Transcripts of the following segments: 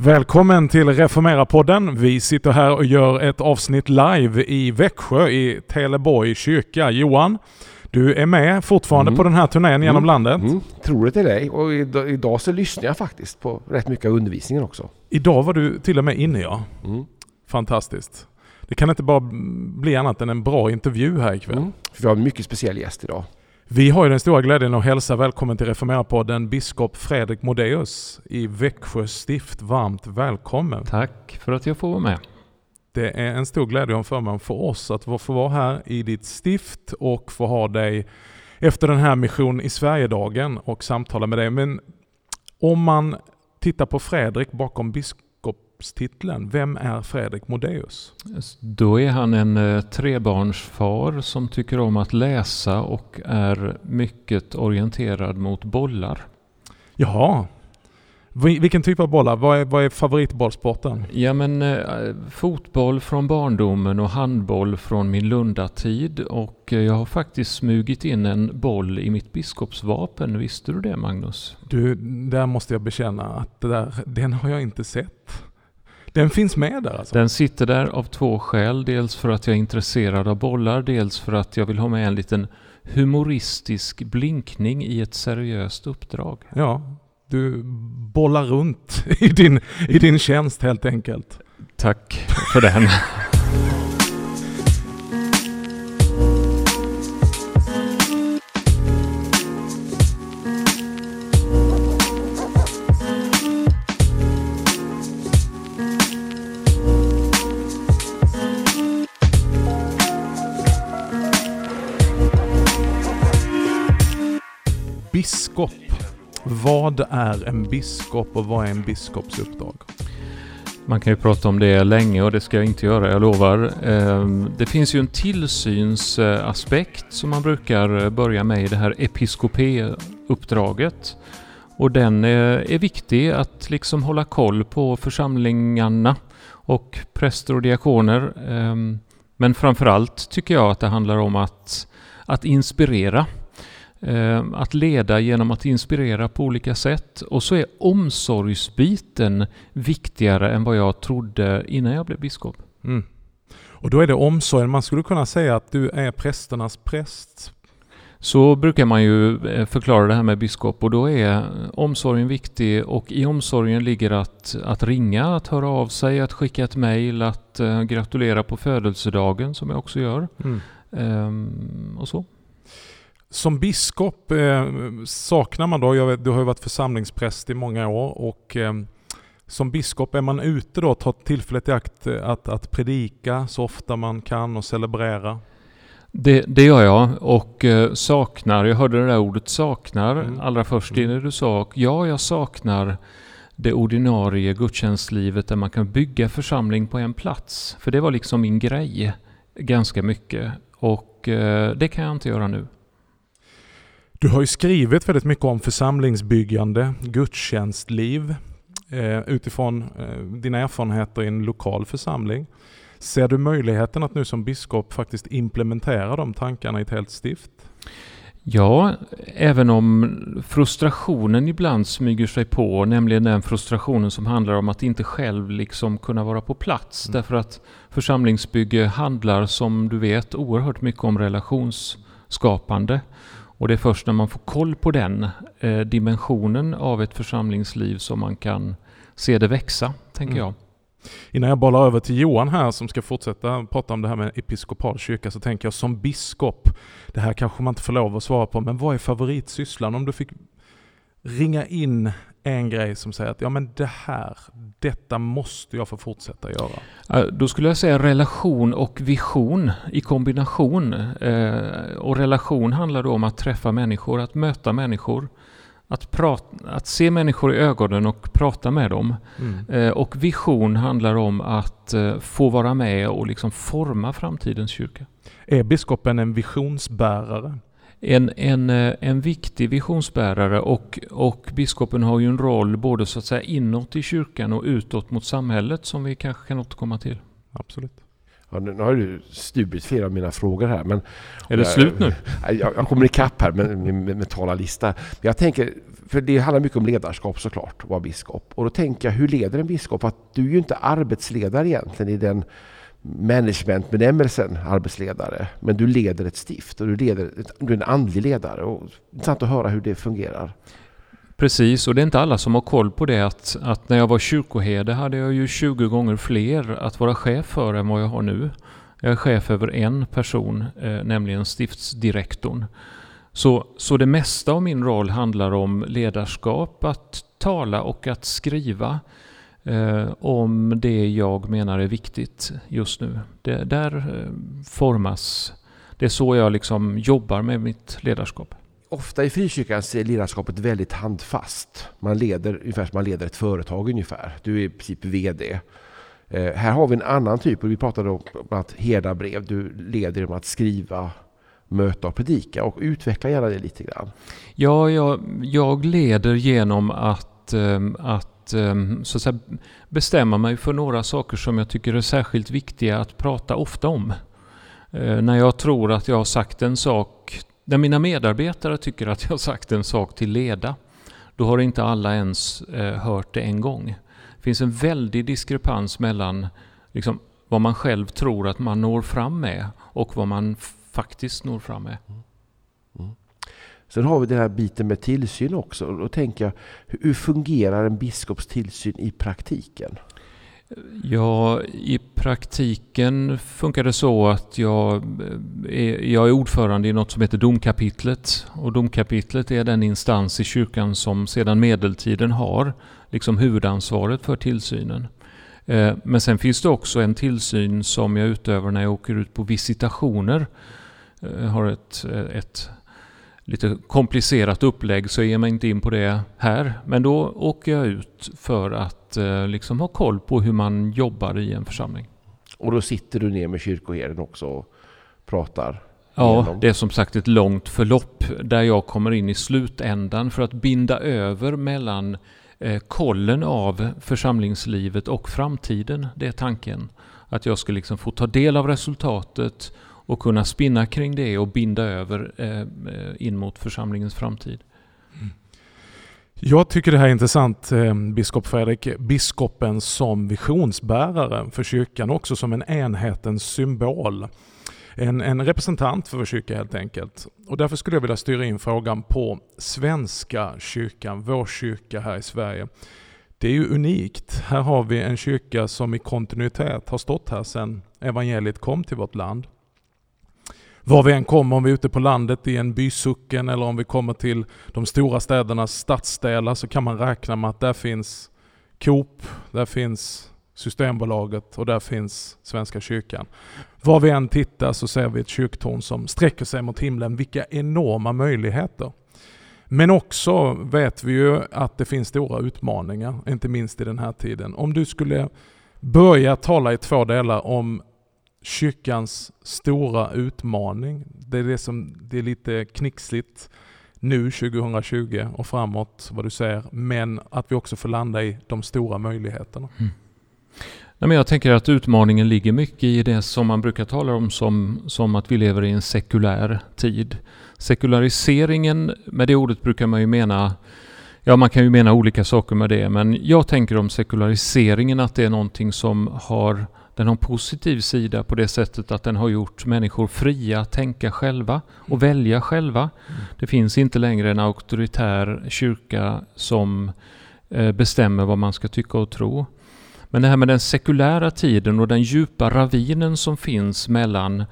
Välkommen till Reformera-podden. Vi sitter här och gör ett avsnitt live i Växjö i Teleborg kyrka. Johan, du är med fortfarande Mm. på den här turnén genom Mm. landet. Mm, tror det till dig. Och idag, idag så lyssnar jag faktiskt på rätt mycket av undervisningen också. Idag var du till och med inne ja. Mm. Fantastiskt. Det kan inte bara bli annat än en bra intervju här ikväll. Mm. För vi har en mycket speciell gäst idag. Vi har ju den stora glädjen att hälsa välkommen till Reformera-podden biskop Fredrik Modéus i Växjö stift. Varmt välkommen. Tack för att jag får vara med. Det är en stor glädje och en förmån för oss att få vara här i ditt stift och få ha dig efter den här Mission i Sverige-dagen och samtala med dig. Men om man tittar på Fredrik bakom biskopstiteln, vem är Fredrik Modéus? Då är han en eh, trebarnsfar som tycker om att läsa och är mycket orienterad mot bollar. Jaha, Vi- vilken typ av bollar? Vad är, vad är favoritbollsporten? Ja men eh, fotboll från barndomen och handboll från min Lundatid och eh, jag har faktiskt smugit in en boll i mitt biskopsvapen. Visste du det Magnus? Du, där måste jag bekänna att där, den har jag inte sett. Den finns med där alltså? Den sitter där av två skäl. Dels för att jag är intresserad av bollar, dels för att jag vill ha med en liten humoristisk blinkning i ett seriöst uppdrag. Ja, du bollar runt i din, i din tjänst helt enkelt. Tack för den. Biskop. Vad är en biskop och vad är en biskops uppdrag? Man kan ju prata om det länge och det ska jag inte göra, jag lovar. Ehm, det finns ju en tillsynsaspekt som man brukar börja med i det här episkopé-uppdraget. Och den eh, är viktig att liksom hålla koll på församlingarna och präster och diakoner. Ehm, men framförallt tycker jag att det handlar om att, att inspirera. Ehm, Att leda genom att inspirera på olika sätt. Och så är omsorgsbiten viktigare än vad jag trodde innan jag blev biskop. Mm. Och då är det omsorgen. Man skulle kunna säga att du är prästernas präst. Så brukar man ju eh, förklara det här med biskop och då är omsorgen viktig och i omsorgen ligger att, att ringa, att höra av sig, att skicka ett mejl, att eh, gratulera på födelsedagen som jag också gör. Mm. Ehm, och så. Som biskop eh, saknar man då, jag du har ju varit församlingspräst i många år och eh, som biskop är man ute då, tar tillfället i akt eh, att, att predika så ofta man kan och celebrera. Det, det gör jag och eh, saknar, jag hörde det där ordet saknar Mm. allra först Mm. innan du sa, ja jag saknar det ordinarie gudstjänstlivet där man kan bygga församling på en plats. För det var liksom min grej ganska mycket och eh, det kan jag inte göra nu. Du har ju skrivit väldigt mycket om församlingsbyggande, gudstjänstliv eh, utifrån eh, dina erfarenheter i en lokal församling. Ser du möjligheten att nu som biskop faktiskt implementera de tankarna i ett helt stift? Ja, även om frustrationen ibland smyger sig på, nämligen den frustrationen som handlar om att inte själv liksom kunna vara på plats. Mm. Därför att församlingsbygge handlar, som du vet, oerhört mycket om relationsskapande. Och det är först när man får koll på den eh, dimensionen av ett församlingsliv som man kan se det växa, tänker Mm. jag. Innan jag bollar över till Johan här som ska fortsätta prata om det här med episkopal kyrka så tänker jag som biskop, det här kanske man inte får lov att svara på, men vad är favoritsysslan? Om du fick ringa in en grej som säger att ja men det här, detta måste jag få fortsätta göra. Då skulle jag säga relation och vision i kombination. Eh, och relation handlar då om att träffa människor, att möta människor. Att, prata, att se människor i ögonen och prata med dem. Mm. Eh, och vision handlar om att eh, få vara med och liksom forma framtidens kyrka. Är biskopen en visionsbärare? En, en, eh, en viktig visionsbärare och, och biskopen har ju en roll både så att säga inåt i kyrkan och utåt mot samhället som vi kanske kan återkomma till. Absolut. Ja, nu har du stulit flera av mina frågor här. Men, är det slut nu? Jag, jag kommer ikapp här med min mentala lista. Jag tänker, för det handlar mycket om ledarskap såklart, att vara biskop. Och då tänker jag, hur leder en biskop? Att du är ju inte arbetsledare egentligen i den managementbenämnelsen, arbetsledare. Men du leder ett stift och du, leder, du är en andlig ledare. Och intressant att höra hur det fungerar. Precis, och det är inte alla som har koll på det att, att när jag var kyrkoherde hade jag ju 20 gånger fler att vara chef för än vad jag har nu. Jag är chef över en person, eh, nämligen stiftsdirektorn. Så, så det mesta av min roll handlar om ledarskap, att tala och att skriva eh, om det jag menar är viktigt just nu. Det, där eh, formas, det är så jag liksom jobbar med mitt ledarskap. Ofta i frikyrkan är ledarskapet väldigt handfast. Man leder ungefär som man leder ett företag ungefär. Du är i princip VD. Eh, här har vi en annan typ, och vi pratade om att herdabrev. Du leder genom att skriva, möta och predika. Och utveckla gärna det lite grann. Ja, jag, jag leder genom att, ehm, att, ehm, så att säga, bestämma mig för några saker som jag tycker är särskilt viktiga att prata ofta om. Eh, när jag tror att jag har sagt en sak när mina medarbetare tycker att jag har sagt en sak till leda, då har inte alla ens eh, hört det en gång. Det finns en väldig diskrepans mellan liksom, vad man själv tror att man når fram med och vad man faktiskt når fram med. Mm. Sen har vi den här biten med tillsyn också. Då tänker jag, hur fungerar en biskops tillsyn i praktiken? Ja, i praktiken funkar det så att jag eh, är, jag är ordförande i något som heter domkapitlet. Och domkapitlet är den instans i kyrkan som sedan medeltiden har liksom huvudansvaret för tillsynen. Eh, men sen finns det också en tillsyn som jag utövar när jag åker ut på visitationer. Jag har ett, ett lite komplicerat upplägg så jag ger mig inte in på det här. Men då åker jag ut för att eh, liksom ha koll på hur man jobbar i en församling. Och då sitter du ner med kyrkoherden också och pratar? Ja, igenom. det är som sagt ett långt förlopp där jag kommer in i slutändan för att binda över mellan eh, kollen av församlingslivet och framtiden. Det är tanken. Att jag ska liksom få ta del av resultatet och kunna spinna kring det och binda över eh, in mot församlingens framtid. Mm. Jag tycker det här är intressant, eh, biskop Fredrik. Biskopen som visionsbärare för kyrkan, också som en enhetens symbol. En, en representant för vår kyrka helt enkelt. Och därför skulle jag vilja styra in frågan på Svenska kyrkan, vår kyrka här i Sverige. Det är ju unikt. Här har vi en kyrka som i kontinuitet har stått här sedan evangeliet kom till vårt land. Var vi än kommer, om vi är ute på landet i en bysucken eller om vi kommer till de stora städernas stadsdelar så kan man räkna med att där finns Coop, där finns Systembolaget och där finns Svenska kyrkan. Var vi än tittar så ser vi ett kyrktorn som sträcker sig mot himlen. Vilka enorma möjligheter! Men också vet vi ju att det finns stora utmaningar, inte minst i den här tiden. Om du skulle börja tala i två delar om kyrkans stora utmaning. Det är det som det är lite knixligt nu 2020 och framåt vad du säger. Men att vi också får landa i de stora möjligheterna. Mm. Nej, men jag tänker att utmaningen ligger mycket i det som man brukar tala om som, som att vi lever i en sekulär tid. Sekulariseringen, med det ordet brukar man ju mena Ja, man kan ju mena olika saker med det, men jag tänker om sekulariseringen att det är någonting som har den har en positiv sida på det sättet att den har gjort människor fria att tänka själva och välja själva. Det finns inte längre en auktoritär kyrka som eh, bestämmer vad man ska tycka och tro. Men det här med den sekulära tiden och den djupa ravinen som finns mellan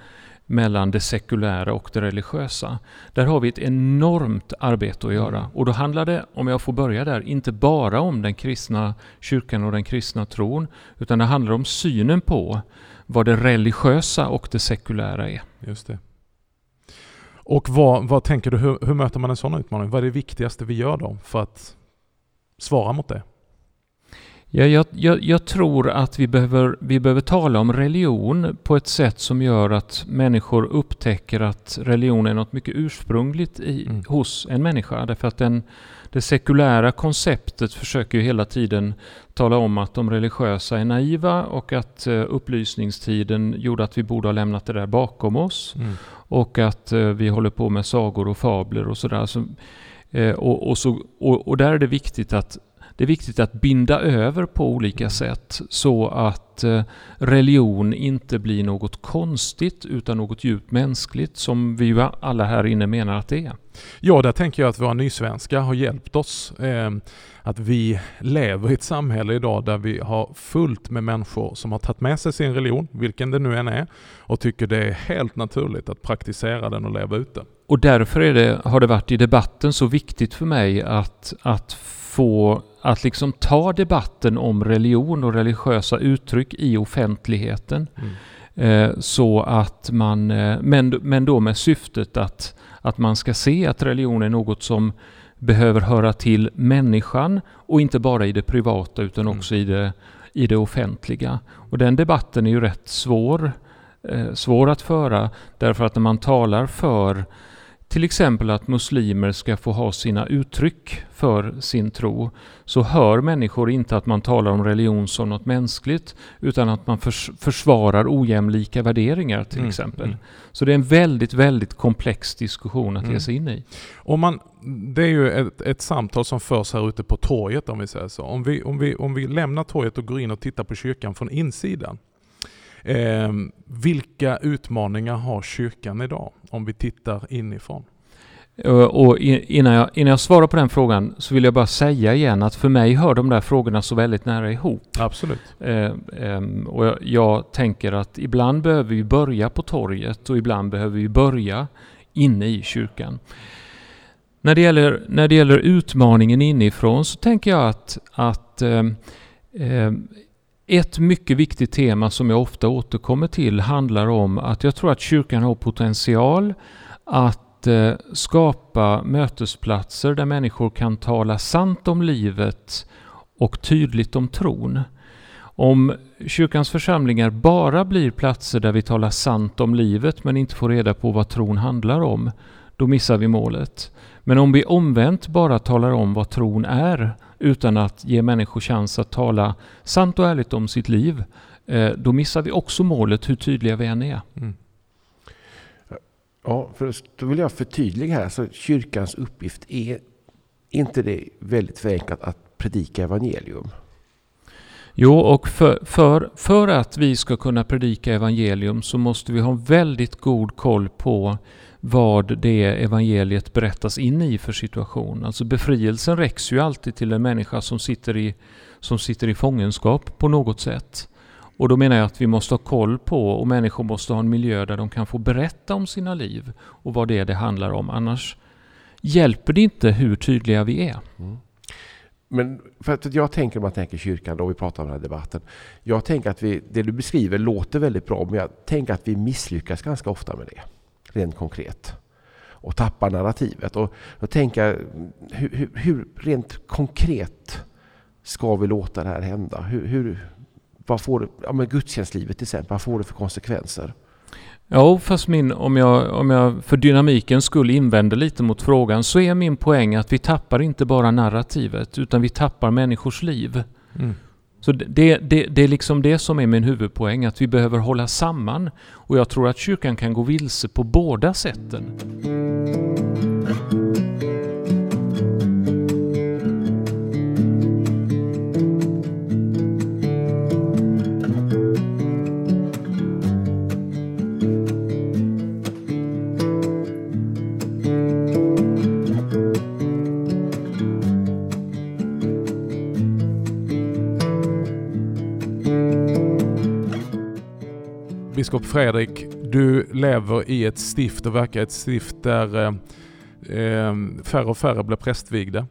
mellan det sekulära och det religiösa. Där har vi ett enormt arbete att göra. Mm. Och då handlar det, om jag får börja där, inte bara om den kristna kyrkan och den kristna tron, utan det handlar om synen på vad det religiösa och det sekulära är. Just det. Och vad, vad tänker du, hur, hur möter man en sån utmaning? Vad är det viktigaste vi gör då för att svara mot det? Ja, jag, jag, jag, tror att vi behöver, vi behöver tala om religion på ett sätt som gör att människor upptäcker att religion är något mycket ursprungligt i, mm. hos en människa. Därför att den, det sekulära konceptet försöker ju hela tiden tala om att de religiösa är naiva och att uh, upplysningstiden gjorde att vi borde ha lämnat det där bakom oss. Mm. Och att uh, vi håller på med sagor och fabler och sådär. Så, uh, och, och, så, och, och där är det viktigt att det är viktigt att binda över på olika sätt så att eh, religion inte blir något konstigt utan något djupt mänskligt som vi ju alla här inne menar att det är. Ja, där tänker jag att våra nysvenskar har hjälpt oss. Eh, att vi lever i ett samhälle idag där vi har fullt med människor som har tagit med sig sin religion, vilken det nu än är, och tycker det är helt naturligt att praktisera den och leva ut den. Och därför det, har det varit i debatten så viktigt för mig att, att få att liksom ta debatten om religion och religiösa uttryck i offentligheten. Mm. Eh, så att man, eh, men, men då med syftet att, att man ska se att religion är något som behöver höra till människan och inte bara i det privata utan mm. också mm. i, det, i det offentliga. Och den debatten är ju rätt svår, eh, svår att föra därför att när man talar för till exempel att muslimer ska få ha sina uttryck för sin tro, så hör människor inte att man talar om religion som något mänskligt, utan att man förs försvarar ojämlika värderingar till mm, exempel. Mm. Så det är en väldigt, väldigt komplex diskussion att mm. ge sig in i. Om man, det är ju ett, ett, samtal som förs här ute på torget om vi säger så. Om vi, om, vi, om vi lämnar torget och går in och tittar på kyrkan från insidan, Eh, vilka utmaningar har kyrkan idag om vi tittar inifrån? Eh, och innan jag, innan jag svarar på den frågan så vill jag bara säga igen att för mig hör de där frågorna så väldigt nära ihop. Absolut. Eh, eh, och jag, jag, tänker att ibland behöver vi börja på torget och ibland behöver vi börja inne i kyrkan. När det gäller, när det gäller utmaningen inifrån så tänker jag att, att eh, eh ett mycket viktigt tema som jag ofta återkommer till handlar om att jag tror att kyrkan har potential att eh, skapa mötesplatser där människor kan tala sant om livet och tydligt om tron. Om kyrkans församlingar bara blir platser där vi talar sant om livet men inte får reda på vad tron handlar om, då missar vi målet. Men om vi omvänt bara talar om vad tron är utan att ge människor chans att tala sant och ärligt om sitt liv, eh, då missar vi också målet hur tydliga vi än är. Mm. Ja, för då vill jag förtydliga här. Så kyrkans uppgift är inte det väldigt förenklat att predika evangelium? Jo, och för, för, för att vi ska kunna predika evangelium så måste vi ha väldigt god koll på vad det evangeliet berättas in i för situation. Alltså befrielsen räcks ju alltid till en människa som sitter i, som sitter i fångenskap på något sätt. Och då menar jag att vi måste ha koll på och människor måste ha en miljö där de kan få berätta om sina liv och vad det är det handlar om. Annars hjälper det inte hur tydliga vi är. Mm. Men för att jag tänker, om man tänker kyrkan, då vi pratar om den här debatten. Jag tänker att vi, det du beskriver låter väldigt bra, men jag tänker att vi misslyckas ganska ofta med det rent konkret. Och tappar narrativet. Och då tänker jag, hur, hur, hur rent konkret ska vi låta det här hända? Hur, hur, vad får ja, men gudstjänstlivet till exempel, vad får det för konsekvenser? Ja, fast min, om, jag, om jag för dynamiken skulle invända lite mot frågan så är min poäng att vi tappar inte bara narrativet utan vi tappar människors liv. Mm. Så det, det, det är liksom det som är min huvudpoäng, att vi behöver hålla samman. Och jag tror att kyrkan kan gå vilse på båda sätten. Biskop Fredrik, du lever i ett stift och verkar i ett stift där eh, eh, färre och färre blir prästvigda.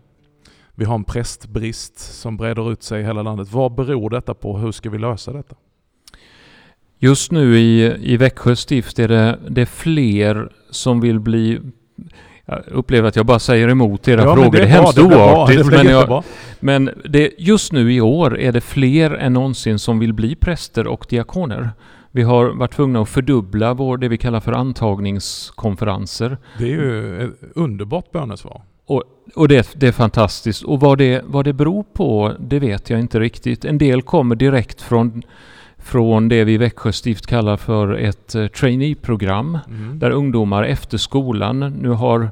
Vi har en prästbrist som breder ut sig i hela landet. Vad beror detta på? Hur ska vi lösa detta? Just nu i, i Växjö stift är det, det är fler som vill bli Jag upplever att jag bara säger emot era Ja, frågor. Det är, hemskt det blir bra, oartigt. men jag, men det, just nu i år är det fler än någonsin som vill bli präster och diakoner. Vi har varit tvungna att fördubbla vår, det vi kallar för antagningskonferenser. Det är ju ett underbart bönesvar. Och det, det är fantastiskt. Och vad det, vad det beror på, det vet jag inte riktigt. En del kommer direkt från, från det vi i Växjö stift kallar för ett eh, trainee-program. Mm. Där ungdomar efter skolan, nu har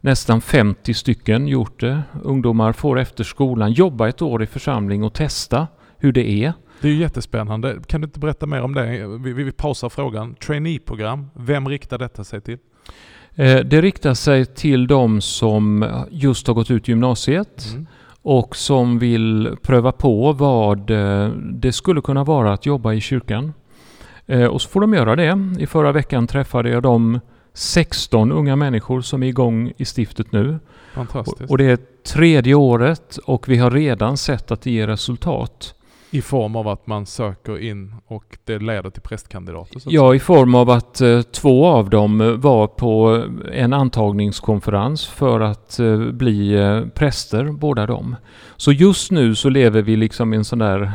nästan 50 stycken gjort det. Ungdomar får efter skolan jobba ett år i församling och testa hur det är. Det är jättespännande. Kan du inte berätta mer om det? Vi, vi, vi pausar frågan. Trainee-program, vem riktar detta sig till? Eh, Det riktar sig till de som just har gått ut gymnasiet Mm. och som vill pröva på vad eh, det skulle kunna vara att jobba i kyrkan. Eh, Och så får de göra det. I förra veckan träffade jag de 16 unga människor som är igång i stiftet nu. Fantastiskt. Och det är tredje året och vi har redan sett att det ger resultat. I form av att man söker in och det leder till prästkandidater? Ja, i form av att eh, två av dem eh, var på en antagningskonferens för att eh, bli eh, präster, båda dem. Så just nu så lever vi liksom i en sån där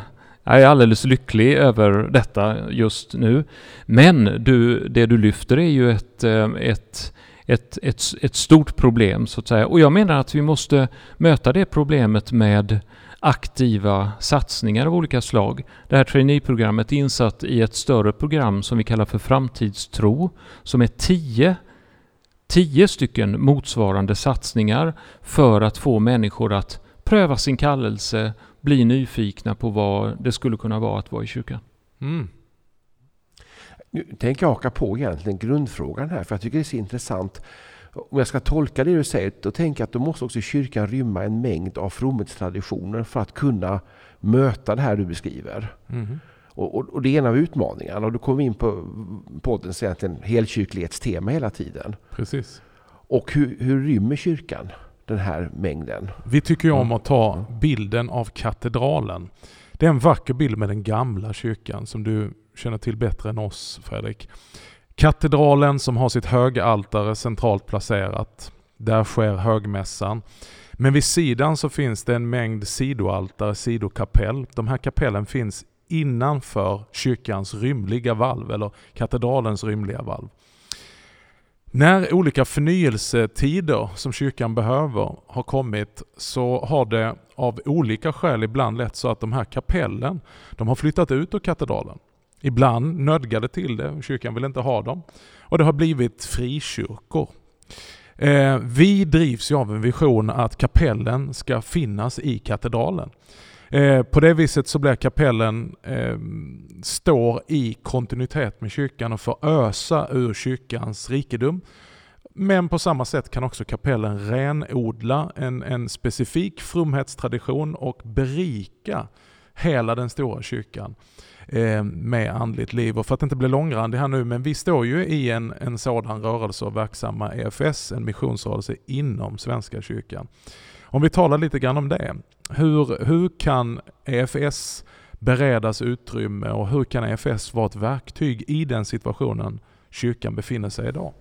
jag är alldeles lycklig över detta just nu. Men du, det du lyfter är ju ett, eh, ett, ett, ett, ett stort problem så att säga. Och jag menar att vi måste möta det problemet med aktiva satsningar av olika slag. Det här traineeprogrammet är insatt i ett större program som vi kallar för framtidstro, som är tio, tio stycken motsvarande satsningar för att få människor att pröva sin kallelse, bli nyfikna på vad det skulle kunna vara att vara i kyrkan. Mm. Nu tänker jag haka på egentligen grundfrågan här, för jag tycker det är så intressant. Om jag ska tolka det du säger, då tänker jag att då måste också kyrkan rymma en mängd av fromhetstraditioner för att kunna möta det här du beskriver. Mhm. Och, och, och det är en av utmaningarna. Och då kommer vi in på poddens egentligen helkyrklighetstema hela tiden. Precis. Och hur, hur rymmer kyrkan den här mängden? Vi tycker ju om Mm. att ta bilden av katedralen. Det är en vacker bild med den gamla kyrkan som du känner till bättre än oss Fredrik. Katedralen som har sitt högaltare centralt placerat. Där sker högmässan. Men vid sidan så finns det en mängd sidoaltare, sidokapell. De här kapellen finns innanför kyrkans rymliga valv, eller katedralens rymliga valv. När olika förnyelsetider som kyrkan behöver har kommit så har det av olika skäl ibland lett så att de här kapellen, de har flyttat ut ur katedralen. Ibland nödgade till det, kyrkan vill inte ha dem. Och det har blivit frikyrkor. Eh, vi drivs ju av en vision att kapellen ska finnas i katedralen. Eh, på det viset så blir kapellen eh, står i kontinuitet med kyrkan och får ösa ur kyrkans rikedom. Men på samma sätt kan också kapellen renodla en, en specifik fromhetstradition och berika hela den stora kyrkan eh, med andligt liv. Och för att inte bli långrandig här nu, men vi står ju i en, en sådan rörelse och verksamma EFS, en missionsrörelse inom Svenska kyrkan. Om vi talar lite grann om det. Hur, hur kan EFS beredas utrymme och hur kan EFS vara ett verktyg i den situationen kyrkan befinner sig idag?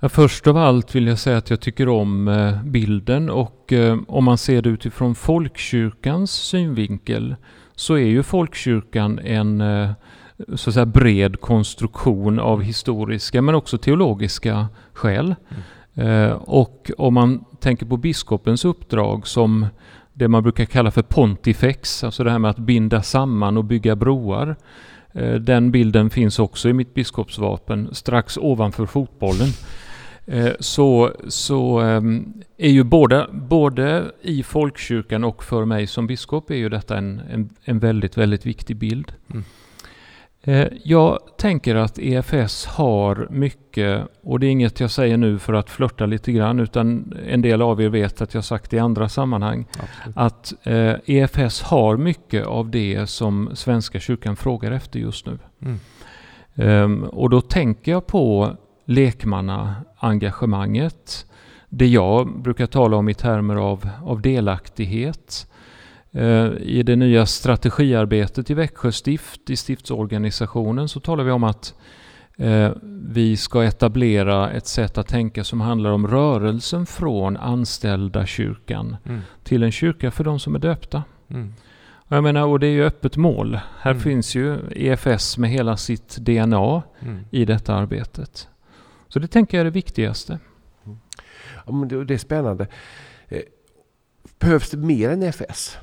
Ja, först av allt vill jag säga att jag tycker om eh, bilden och eh, om man ser det utifrån folkkyrkans synvinkel så är ju folkkyrkan en eh, så att säga bred konstruktion av historiska men också teologiska skäl. Eh, och om man tänker på biskopens uppdrag som det man brukar kalla för pontifex, alltså det här med att binda samman och bygga broar. Eh, Den bilden finns också i mitt biskopsvapen strax ovanför fotbollen. Eh, Så, så ehm, är ju både, både i folkkyrkan och för mig som biskop är ju detta en, en, en väldigt, väldigt viktig bild. Mm. Eh, Jag tänker att EFS har mycket, och det är inget jag säger nu för att flörta lite grann, utan en del av er vet att jag sagt det i andra sammanhang, Absolut. att eh, EFS har mycket av det som Svenska kyrkan frågar efter just nu. Mm. Ehm, och då tänker jag på lekmannaengagemanget. Det jag brukar tala om i termer av, av delaktighet. Eh, I det nya strategiarbetet i Växjö stift, i stiftsorganisationen, så talar vi om att Eh, vi ska etablera ett sätt att tänka som handlar om rörelsen från anställda kyrkan Mm. till en kyrka för de som är döpta. Mm. Och Jag menar, och det är ju öppet mål. Här Mm. finns ju EFS med hela sitt DNA Mm. i detta arbetet. Så det tänker jag är det viktigaste. Ja, men det, det är spännande. Eh, Behövs det mer än EFS?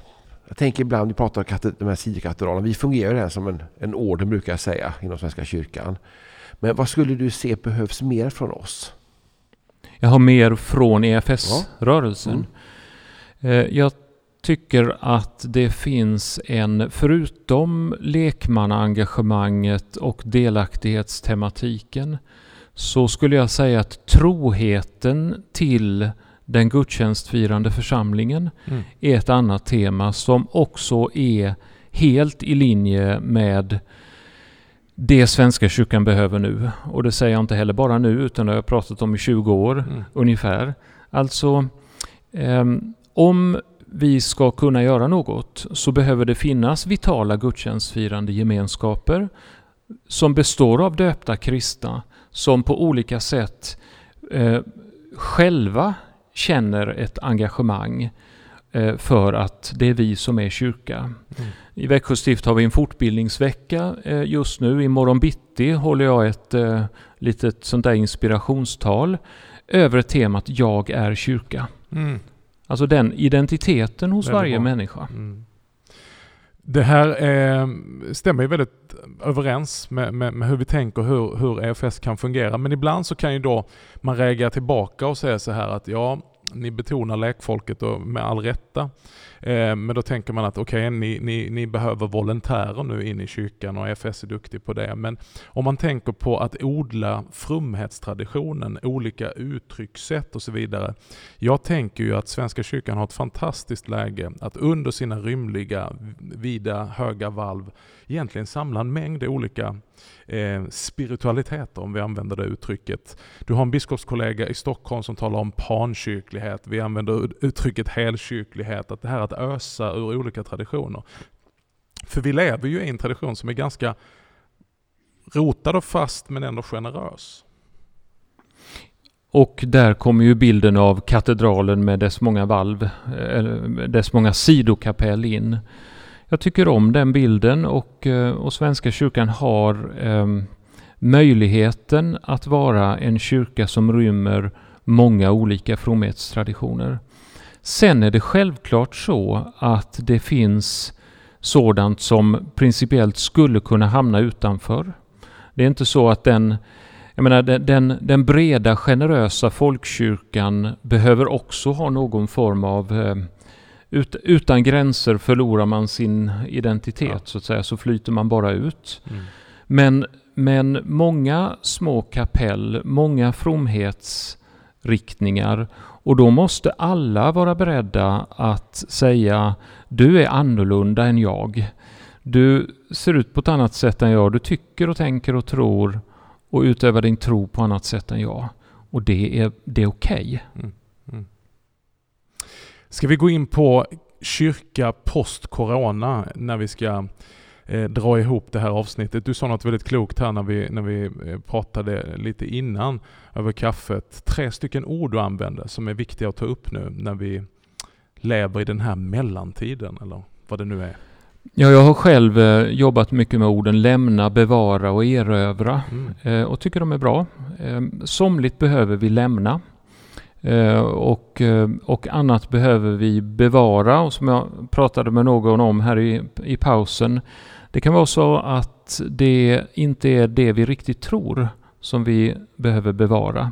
Jag tänker ibland, vi pratar om de här sidokatedralerna, vi fungerar här som en, en orden brukar jag säga inom Svenska kyrkan. Men vad skulle du se behövs mer från oss? Jag har mer från EFS-rörelsen. Mm. Eh, Jag tycker att det finns en, förutom lekmannaengagemanget och delaktighetstematiken, så skulle jag säga att troheten till den gudstjänstfirande församlingen Mm. är ett annat tema som också är helt i linje med det Svenska kyrkan behöver nu. Och det säger jag inte heller bara nu, utan det har jag pratat om i 20 år Mm. ungefär. Alltså, ehm, om vi ska kunna göra något så behöver det finnas vitala gudstjänstfirande gemenskaper som består av döpta kristna som på olika sätt eh, själva känner ett engagemang eh, för att det är vi som är kyrka. Mm. I Växjö stift har vi en fortbildningsvecka eh, just nu. Imorgon bitti håller jag ett eh, litet sånt där inspirationstal över temat Jag är kyrka. Mm. Alltså den identiteten hos varje bra. människa. Mm. Det här eh, stämmer ju väldigt överens med, med, med hur vi tänker hur, hur EFS kan fungera. Men ibland så kan ju då man reagera tillbaka och säga så här att ja, ni betonar lekfolket och med all rätta. Eh, men då tänker man att okej, ni, ni, ni behöver volontärer nu in i kyrkan och FS är duktig på det. Men om man tänker på att odla fromhetstraditionen, olika uttryckssätt och så vidare. Jag tänker ju att Svenska kyrkan har ett fantastiskt läge att under sina rymliga, vida, höga valv egentligen samla en mängd olika eh, spiritualiteter, om vi använder det uttrycket. Du har en biskopskollega i Stockholm som talar om pankyrklighet. Vi använder uttrycket helkyrklighet, att det här att ösa ur olika traditioner. För vi lever ju i en tradition som är ganska rotad och fast men ändå generös. Och där kommer ju bilden av katedralen med dess många valv, eh, eller dess många sidokapell in. Jag tycker om den bilden och, eh, och Svenska kyrkan har eh, möjligheten att vara en kyrka som rymmer många olika fromhetstraditioner. Sen är det självklart så att det finns sådant som principiellt skulle kunna hamna utanför. Det är inte så att den jag menar, den, den, breda generösa folkkyrkan behöver också ha någon form av eh, ut, utan gränser förlorar man sin identitet Ja. så att säga, så flyter man bara ut. Mm. Men, men många små kapell, många fromhetsriktningar och då måste alla vara beredda att säga du är annorlunda än jag. Du ser ut på ett annat sätt än jag. Du tycker och tänker och tror och utövar din tro på annat sätt än jag. Och det är, det är okej. Mm, mm. Ska vi gå in på kyrka post-corona när vi ska eh, dra ihop det här avsnittet? Du sa något väldigt klokt här när vi, när vi eh, pratade lite innan över kaffet. Tre stycken ord du använde som är viktiga att ta upp nu när vi lever i den här mellantiden eller vad det nu är. Ja, jag har själv eh, jobbat mycket med orden lämna, bevara och erövra. Mm. eh, och tycker de är bra. Eh, somligt behöver vi lämna. Och, och annat behöver vi bevara. Och som jag pratade med någon om här i, i pausen. Det kan vara så att det inte är det vi riktigt tror som vi behöver bevara.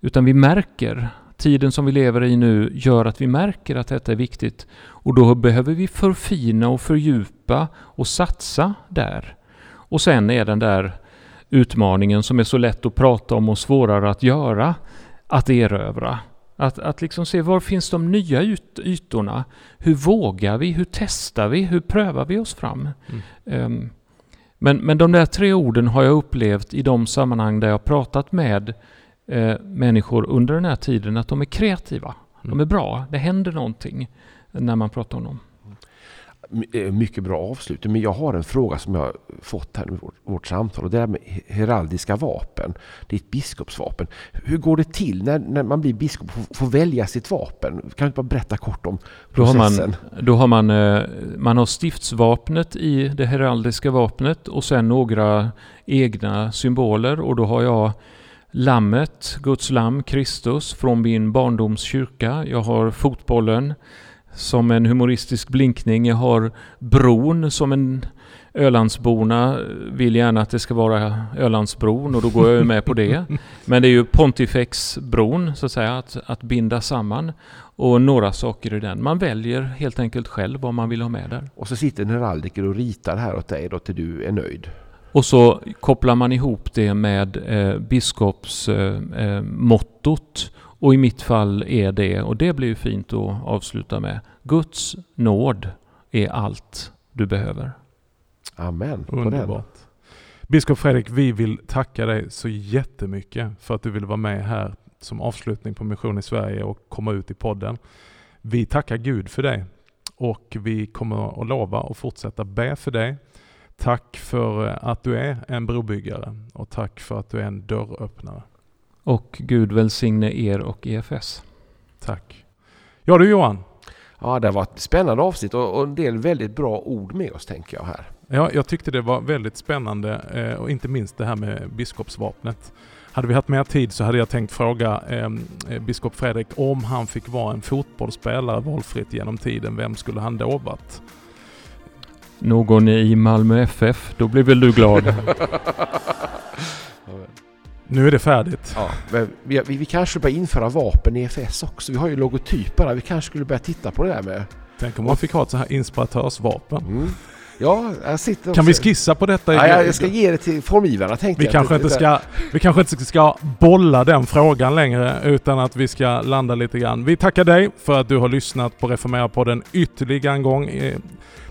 Utan vi märker, tiden som vi lever i nu gör att vi märker att detta är viktigt. Och då behöver vi förfina och fördjupa och satsa där. Och sen är den där utmaningen som är så lätt att prata om och svårare att göra, att erövra. Att, att liksom se var finns de nya yt ytorna? Hur vågar vi? Hur testar vi? Hur prövar vi oss fram? Mm. Ehm, men, men de där tre orden har jag upplevt i de sammanhang där jag pratat med eh, människor under den här tiden att de är kreativa. De Mm. är bra. Det händer någonting när man pratar om dem. Eh, Mycket bra avslutning. Men jag har en fråga som jag har fått här i vårt, vårt samtal. Och det är med heraldiska vapen. Det är ett biskopsvapen. Hur går det till när, när man blir biskop och får, välja sitt vapen? Kan du inte bara berätta kort om Då har man, processen? då har man, man har stiftsvapnet i det heraldiska vapnet och sen några egna symboler och då har jag Lammet, Guds lamm, Kristus från min barndoms kyrka. Jag har fotbollen som en humoristisk blinkning. Jag har bron som en Ölandsborna vill gärna att det ska vara Ölandsbron och då går jag med på det. Men det är ju Pontifexbron så att säga, att, att binda samman och några saker i den. Man väljer helt enkelt själv vad man vill ha med där. Och så sitter en heraldiker och ritar här åt dig då till du är nöjd. Och så kopplar man ihop det med eh, biskopsmottot. Eh, mottot. Och i mitt fall är det, och det blir ju fint att avsluta med, Guds nåd är allt du behöver. Amen. Underbart. Biskop Fredrik, vi vill tacka dig så jättemycket för att du vill vara med här som avslutning på Mission i Sverige och komma ut i podden. Vi tackar Gud för dig och vi kommer att lova att fortsätta be för dig. Tack för att du är en brobyggare och tack för att du är en dörröppnare. Och Gud välsigne er och EFS. Tack. Ja du Johan, Ja, det var ett spännande avsnitt och en del väldigt bra ord med oss tänker jag här. Ja, jag tyckte det var väldigt spännande eh, och inte minst det här med biskopsvapnet. Hade vi haft mer tid så hade jag tänkt fråga eh, eh, biskop Fredrik om han fick vara en fotbollsspelare valfritt genom tiden, vem skulle han då varit? Någon i Malmö FF, då blir väl du glad? Nu är det färdigt. Ja, vi, vi, vi kanske börjar införa vapen i EFS också. Vi har ju logotyper där. Vi kanske skulle börja titta på det där med... Tänk om man fick ha ett så här inspiratörsvapen. Mm. Ja, jag sitter Kan vi skissa på detta? Ja, jag jag ska ge det till formgivarna tänkte Vi jag. kanske, inte ska, vi kanske inte ska bolla den frågan längre utan att vi ska landa lite grann. Vi tackar dig för att du har lyssnat på Reformera-podden ytterligare en gång i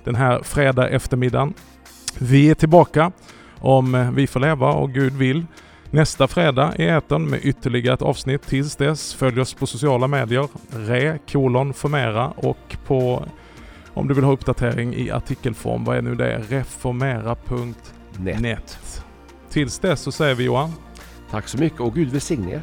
den här fredag eftermiddagen. Vi är tillbaka om vi får leva och Gud vill nästa fredag i etern med ytterligare ett avsnitt. Tills dess följ oss på sociala medier, re kolon formera och på om du vill ha uppdatering i artikelform, vad är nu det? Reformera.net. Tills dess så säger vi Johan, Tack så mycket och Gud välsigne er.